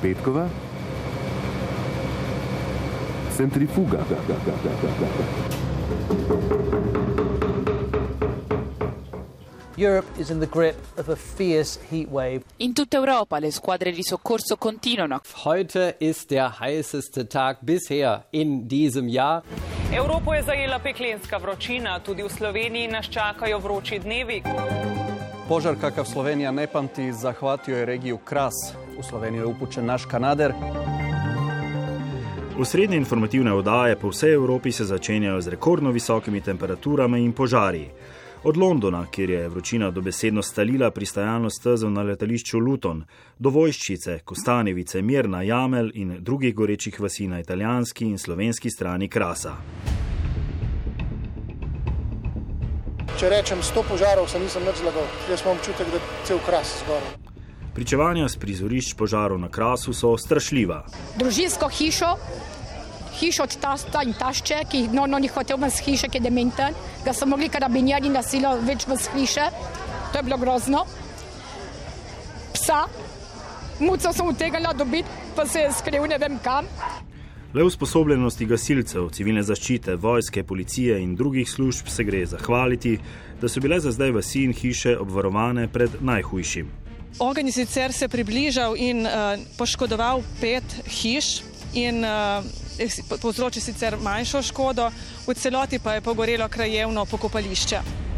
Petkova, centrifuga. In tutta Europa le squadre di soccorso continuano. Heute ist der heißeste Tag bisher in diesem Jahr. Evropo je zajela peklenska vročina, tudi v Sloveniji nas čakajo vroči dnevi. Požar, kakav Slovenija ne pamti, zahvatio je regiju Kras. U Sloveniju je upućen naš Kanader. Osrednje informativne oddaje po vsej Evropi se začenjajo z rekordno visokimi temperaturami in požari. Od Londona, kjer je vročina dobesedno stalila pristajalno stezo na letališču Luton, do Vojščice, Kostanjevice, Mirna, Jamel in drugih gorečih vasi na italijanski in slovenski strani Krasa. Če rečem 100 požarov, se nisem več zlagal. Jaz imam občutek, da je cel kras zgoraj. Pričevanja z prizorišč požarov na Krasu so strašljiva. družinsko hišo, hišo od tasta in tašče, ki no, no, ni hotel ven z hiše, ki je dementen, ga so mogli karabinjeri na silo več ven z hiše, to je bilo grozno. Psa, muco sem utegnila dobiti, pa se je skril ne vem kam. Le usposobljenosti gasilcev, civilne zaščite, vojske, policije in drugih služb se gre zahvaliti, da so bile za zdaj vasi in hiše obvarovane pred najhujšim. Ogenj je sicer se približal in uh, poškodoval pet hiš in uh, povzročil sicer manjšo škodo, v celoti pa je pogorelo krajevno pokopališče.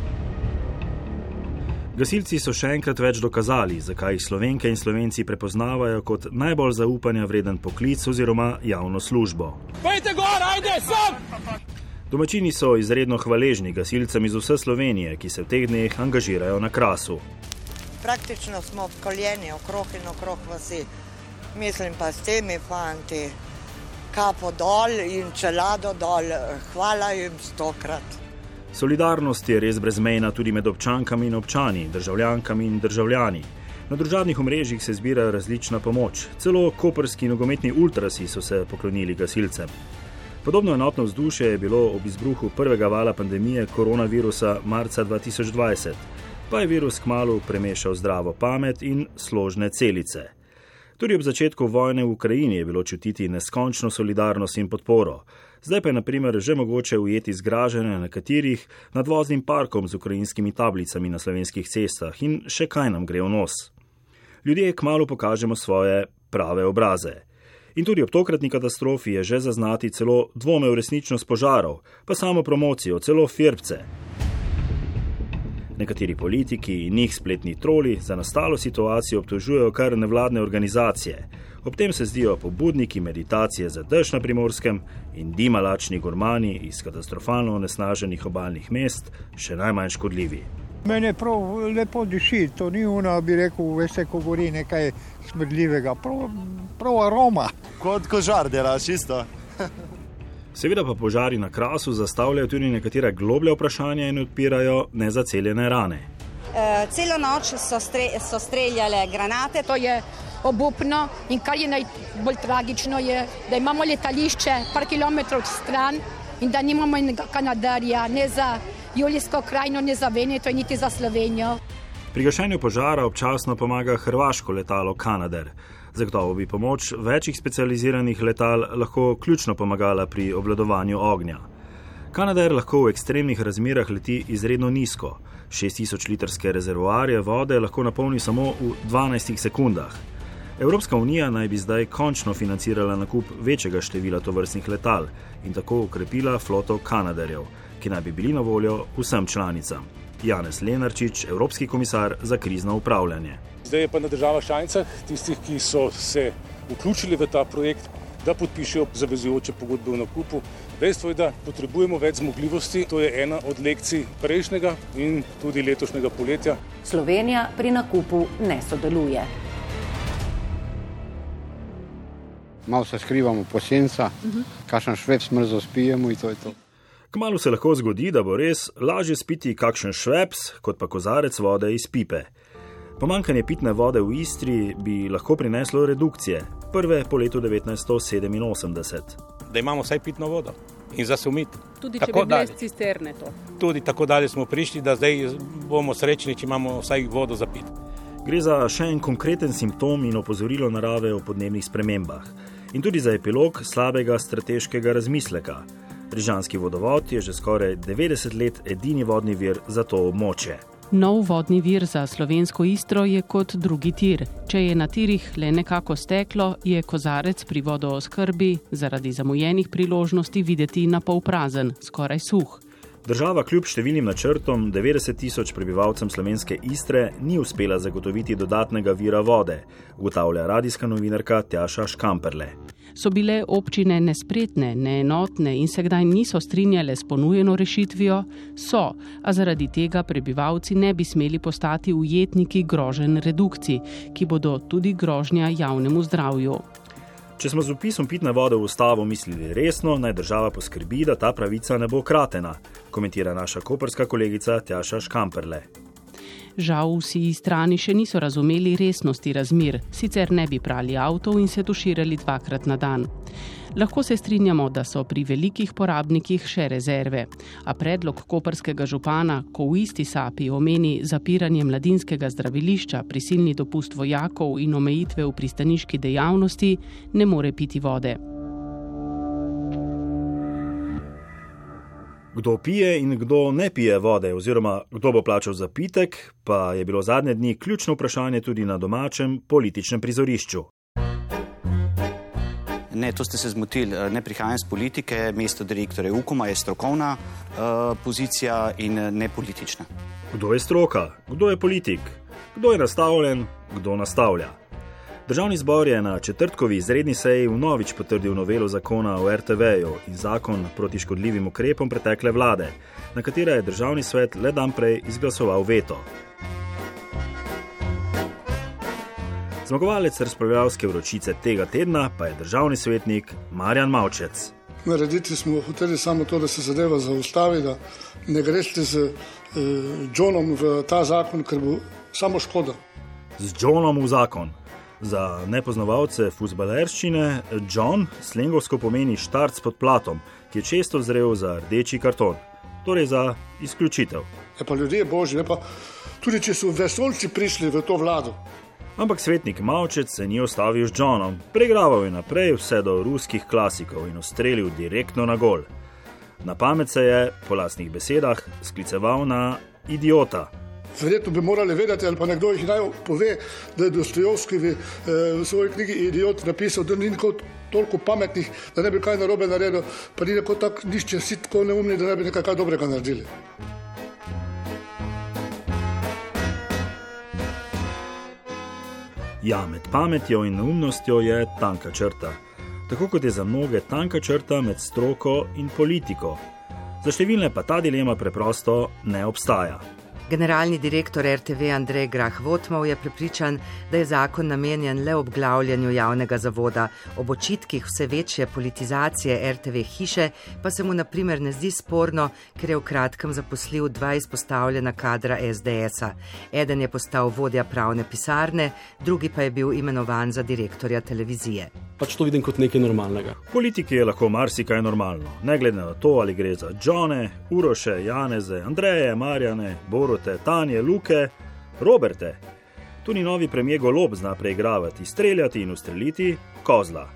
Gasilci so še enkrat več dokazali, zakaj jih slovenke in slovenci prepoznavajo kot najbolj zaupanja vreden poklic oziroma javno službo. Pejte gor, ajde, sem! Domačini so izredno hvaležni gasilcem iz vse Slovenije, ki se v teh dneh angažirajo na krasu. Praktično smo obkoljeni okrog in okrog vasi. Mislim pa s temi fanti, kapo dol in čelado dol. Hvala jim stokrat. Solidarnost je res brezmejna tudi med občankami in občani, državljankami in državljani. Na družabnih omrežjih se zbira različna pomoč, celo koperski nogometni ultrasi so se poklonili gasilcem. Podobno enotno vzdušje je bilo ob izbruhu prvega vala pandemije koronavirusa marca 2020, pa je virus kmalo premešal zdravo pamet in složne celice. Tudi ob začetku vojne v Ukrajini je bilo čutiti neskončno solidarnost in podporo. Zdaj pa je naprimer že mogoče ujeti zgražanje nekaterih nad voznim parkom z ukrajinskimi tablicami na slovenskih cestah in še kaj nam gre v nos. Ljudje kmalo pokažemo svoje prave obraze. In tudi ob tokratni katastrofi je že zaznati celo dvome v resničnost požarov, pa samo promocijo, celo firbce. Nekateri politiki in njih spletni troli za nastalo situacijo obtožujejo kar nevladne organizacije. Ob tem se zdijo pobudniki meditacije za dež na primorskem in dimalačni gurmani iz katastrofalno onesnaženih obaljnih mest še najmanj škodljivi. Mene prav lepo diši, to ni una, bi rekel, veste, ko gori nekaj smrdljivega, prav, prav aroma. Kot kožar delaš, isto. Seveda pa požari na krasu zastavljajo tudi nekatera globlja vprašanja in odpirajo nezaceljene rane. E, celo noč so, stre, so streljale granate, to je obupno in kar je najbolj tragično, je, da imamo letališče par kilometrov stran in da nimamo enega kanadarja, ne za Julijsko krajino, ne za Veneto, niti za Slovenijo. Pri gašenju požara občasno pomaga hrvaško letalo Kanader. Zagotovo bi pomoč večjih specializiranih letal lahko ključno pomagala pri obvladovanju ognja. Kanader lahko v ekstremnih razmerah leti izredno nizko. 6000 litrske rezervoarje vode lahko napolni samo v 12 sekundah. Evropska unija naj bi zdaj končno financirala nakup večjega števila tovrstnih letal in tako ukrepila floto Kanaderjev, ki naj bi bili na voljo vsem članicam. Janez Lenarčič, Evropski komisar za krizno upravljanje. Zdaj je pa na državah članicah, tistih, ki so se vključili v ta projekt, da podpišejo zavezujoče pogodbe o nakupu. Dejstvo je, da potrebujemo več zmogljivosti. To je ena od lekcij prejšnjega in tudi letošnjega poletja. Slovenija pri nakupu ne sodeluje. Malo se skrivamo po senca, uh -huh. kakšen šveb smrzo spijemo in to je to. Kmalo se lahko zgodi, da bo res lažje spiti kakšen šveps, kot pa kozarec vode iz pipe. Pomankanje pitne vode v Istri bi lahko prineslo redukcije, prve po letu 1987. Da imamo vsaj pitno vodo in za sumiti. Tudi če tako bi bile cisterne to. Tudi tako dalje smo prišli, da zdaj bomo srečni, če imamo vsaj vodo za pit. Gre za še en konkreten simptom in opozorilo narave o podnebnih spremembah. In tudi za epilog slabega strateškega razmisleka. Rižanski vodovod je že skoraj 90 let edini vodni vir za to območje. Nov vodni vir za slovensko istro je kot drugi tir. Če je na tirih le nekako steklo, je kozarec pri vodooskrbi zaradi zamujenih priložnosti videti na pol prazen, skoraj suh. Država kljub številnim načrtom 90 tisoč prebivalcem slovenske istre ni uspela zagotoviti dodatnega vira vode, ugotavlja radijska novinarka Tjaša Škamperle so bile občine nespretne, neenotne in se kdaj niso strinjale s ponujeno rešitvijo, so, a zaradi tega prebivalci ne bi smeli postati ujetniki grožen redukcij, ki bodo tudi grožnja javnemu zdravju. Če smo z upisom pitne vode v ustavo mislili resno, naj država poskrbi, da ta pravica ne bo kratena, komentira naša koperska kolegica Tjaša Škamperle. Žal vsi strani še niso razumeli resnosti razmir, sicer ne bi prali avtov in se tuširali dvakrat na dan. Lahko se strinjamo, da so pri velikih porabnikih še rezerve, a predlog koperskega župana, ko v isti sapi omeni zapiranje mladinskega zdravilišča, prisilni dopust vojakov in omejitve v pristaniški dejavnosti, ne more piti vode. Kdo pije in kdo ne pije vode, oziroma kdo bo plačal za pitek, pa je bilo zadnje dni ključno vprašanje tudi na domačem političnem prizorišču. Ne, to ste se zmotili. Ne prihajam z politike, mesto direktorja UKOM-a je strokovna uh, pozicija in ne politična. Kdo je stroka, kdo je politik, kdo je nastavljen, kdo nastavlja. Državni zbor je na četrtkovi izredni seji vnovič potrdil novelo zakona o RTV-ju in zakon proti škodljivim ukrepom pretekle vlade, na katera je državni svet le dan prej izglasoval veto. Zmagovalec razpravljalske vročice tega tedna pa je državni svetnik Marjan Maučec. Narediti smo hoteli samo to, da se zadeva zaustavi, da ne greste z eh, Johnom v ta zakon, ker bo samo škoda. Z Johnom v zakon. Za nepoznavalce futbalerščine John slengovsko pomeni štart pod platom, ki je često zrel za rdeči karton, torej za izključitev. Je pa ljudje božji, pa tudi če so vesolci prišli v to vlado. Ampak svetnik Maučec se ni ostavil z Johnom, pregraval je naprej vse do ruskih klasikov in ustrelil direktno na gol. Na pamet se je, po lastnih besedah, skliceval na idiota. Verjetno bi morali vedeti, ali pa nekdo jih naj pove, da je Dostojevski v, eh, v svoji knjigi Idiot napisal, da ni toliko pametnih, da ne bi kaj narobe naredil, pa ni tako tak, nišče si tako neumni, da ne bi nekaj dobrega naredili. Ja, med pametjo in neumnostjo je tanka črta. Tako kot je za mnoge tanka črta med stroko in politiko. Za številne pa ta dilema preprosto ne obstaja. Generalni direktor RTV Andrej Grah Votmov je prepričan, da je zakon namenjen le obglavljanju javnega zavoda. Ob očitkih vse večje politizacije RTV hiše pa se mu naprimer ne zdi sporno, ker je v kratkem zaposlil dva izpostavljena kadra SDS-a. Eden je postal vodja pravne pisarne, drugi pa je bil imenovan za direktorja televizije. Pač to vidim kot nekaj normalnega. V politiki je lahko marsikaj normalno, ne glede na to, ali gre za Džone, Uroše, Janeze, Andreje, Marjane, Borut. Jožete, Tanje, Luke, Roberte. Tudi novi premijer Golob zna preigravati, streljati in ustreliti kozla.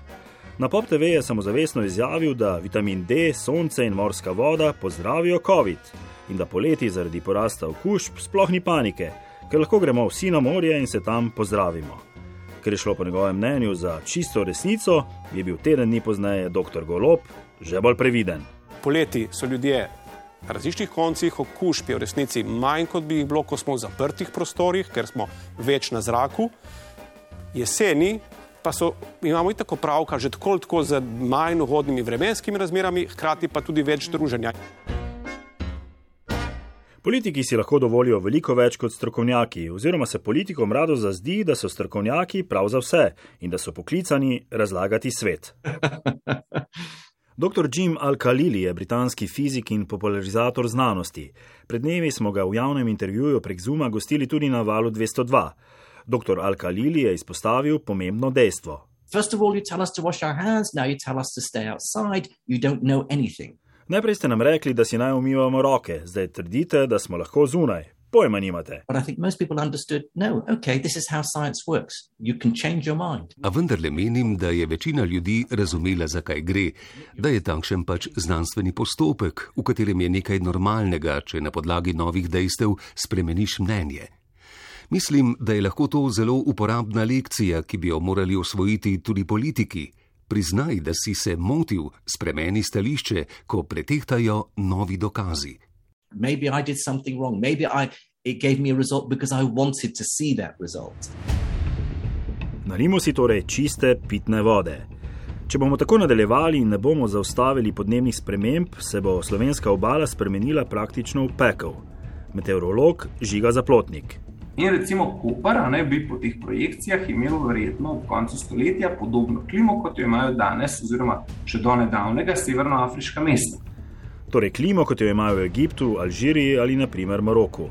Na Pop TV je samozavestno izjavil, da vitamin D, sonce in morska voda pozdravijo COVID in da poleti zaradi porasta okužb sploh ni panike, ker lahko gremo vsi na morje in se tam pozdravimo. Ker je šlo po njegovem mnenju za čisto resnico, je bil teden dni pozneje dr. Golob že bolj previden. Poleti so ljudje različnih koncih okužb je v resnici manj, kot bi jih bilo, ko smo v zaprtih prostorih, ker smo več na zraku. Jeseni pa so, imamo tako pravka že tako, tako z manj ugodnimi vremenskimi razmerami, hkrati pa tudi več druženja. Politiki si lahko dovolijo veliko več kot strokovnjaki, oziroma se politikom rado zazdi, da so strokovnjaki prav za vse in da so poklicani razlagati svet. Dr. Jim Al-Khalili je britanski fizik in popularizator znanosti. Pred dnevi smo ga v javnem intervjuju prek Zuma gostili tudi na valu 202. Dr. Al-Khalili je izpostavil pomembno dejstvo. Najprej ste nam rekli, da si naj umivamo roke, zdaj trdite, da smo lahko zunaj. Pojma nimate. No, okay, A vendarle menim, da je večina ljudi razumela, zakaj gre, da je takšen pač znanstveni postopek, v katerem je nekaj normalnega, če na podlagi novih dejstev spremeniš mnenje. Mislim, da je lahko to zelo uporabna lekcija, ki bi jo morali osvojiti tudi politiki. Priznaj, da si se motil, spremeni stališče, ko pretehtajo novi dokazi. Narimo si torej čiste pitne vode. Če bomo tako nadaljevali in ne bomo zaustavili podnebnih sprememb, se bo slovenska obala spremenila praktično v pekel. Meteorolog Žiga Zaplotnik. In recimo Koper ne, bi po teh projekcijah imel verjetno v koncu stoletja podobno klimo, kot jo imajo danes, oziroma še do nedavnega severnoafriška mesta. Torej klimo, kot jo imajo v Egiptu, Alžiriji ali naprimer Maroku.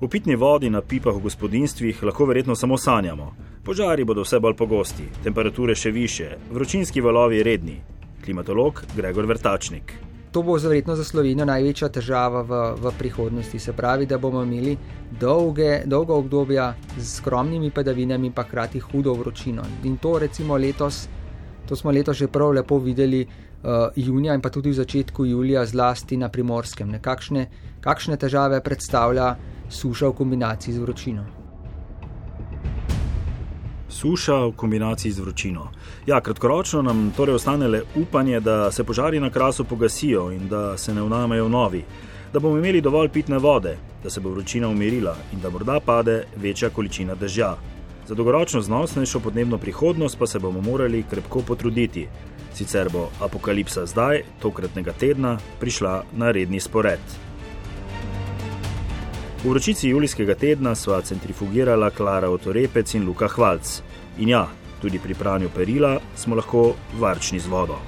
V pitni vodi na pipah v gospodinstvih lahko verjetno samo sanjamo. Požari bodo vse bolj pogosti, temperature še više, vročinski valovi redni. Klimatolog Gregor Vrtačnik to bo verjetno za Slovenijo največja težava v, v prihodnosti. Se pravi, da bomo imeli dolge, dolga obdobja z skromnimi padavinami, pa hkrati hudo vročino. In to recimo letos, to smo letos že prav lepo videli. Uh, junija in pa tudi v začetku julija, zlasti na primorskem, kakšne, kakšne težave predstavlja suša v kombinaciji z vročino suša v kombinaciji z vročino. Ja, kratkoročno nam torej ostane le upanje, da se požari na krasu pogasijo in da se ne vnamejo novi, da bomo imeli dovolj pitne vode, da se bo vročina umirila in da morda pade večja količina dežja. Za dolgoročno znosnejšo podnebno prihodnost pa se bomo morali krepko potruditi. Sicer bo apokalipsa zdaj, tokratnega tedna, prišla na redni spored. V vročici julijskega tedna sva centrifugirala Klara Otorepec in Luka Hvalc. In ja, tudi pri pranju perila smo lahko varčni z vodo.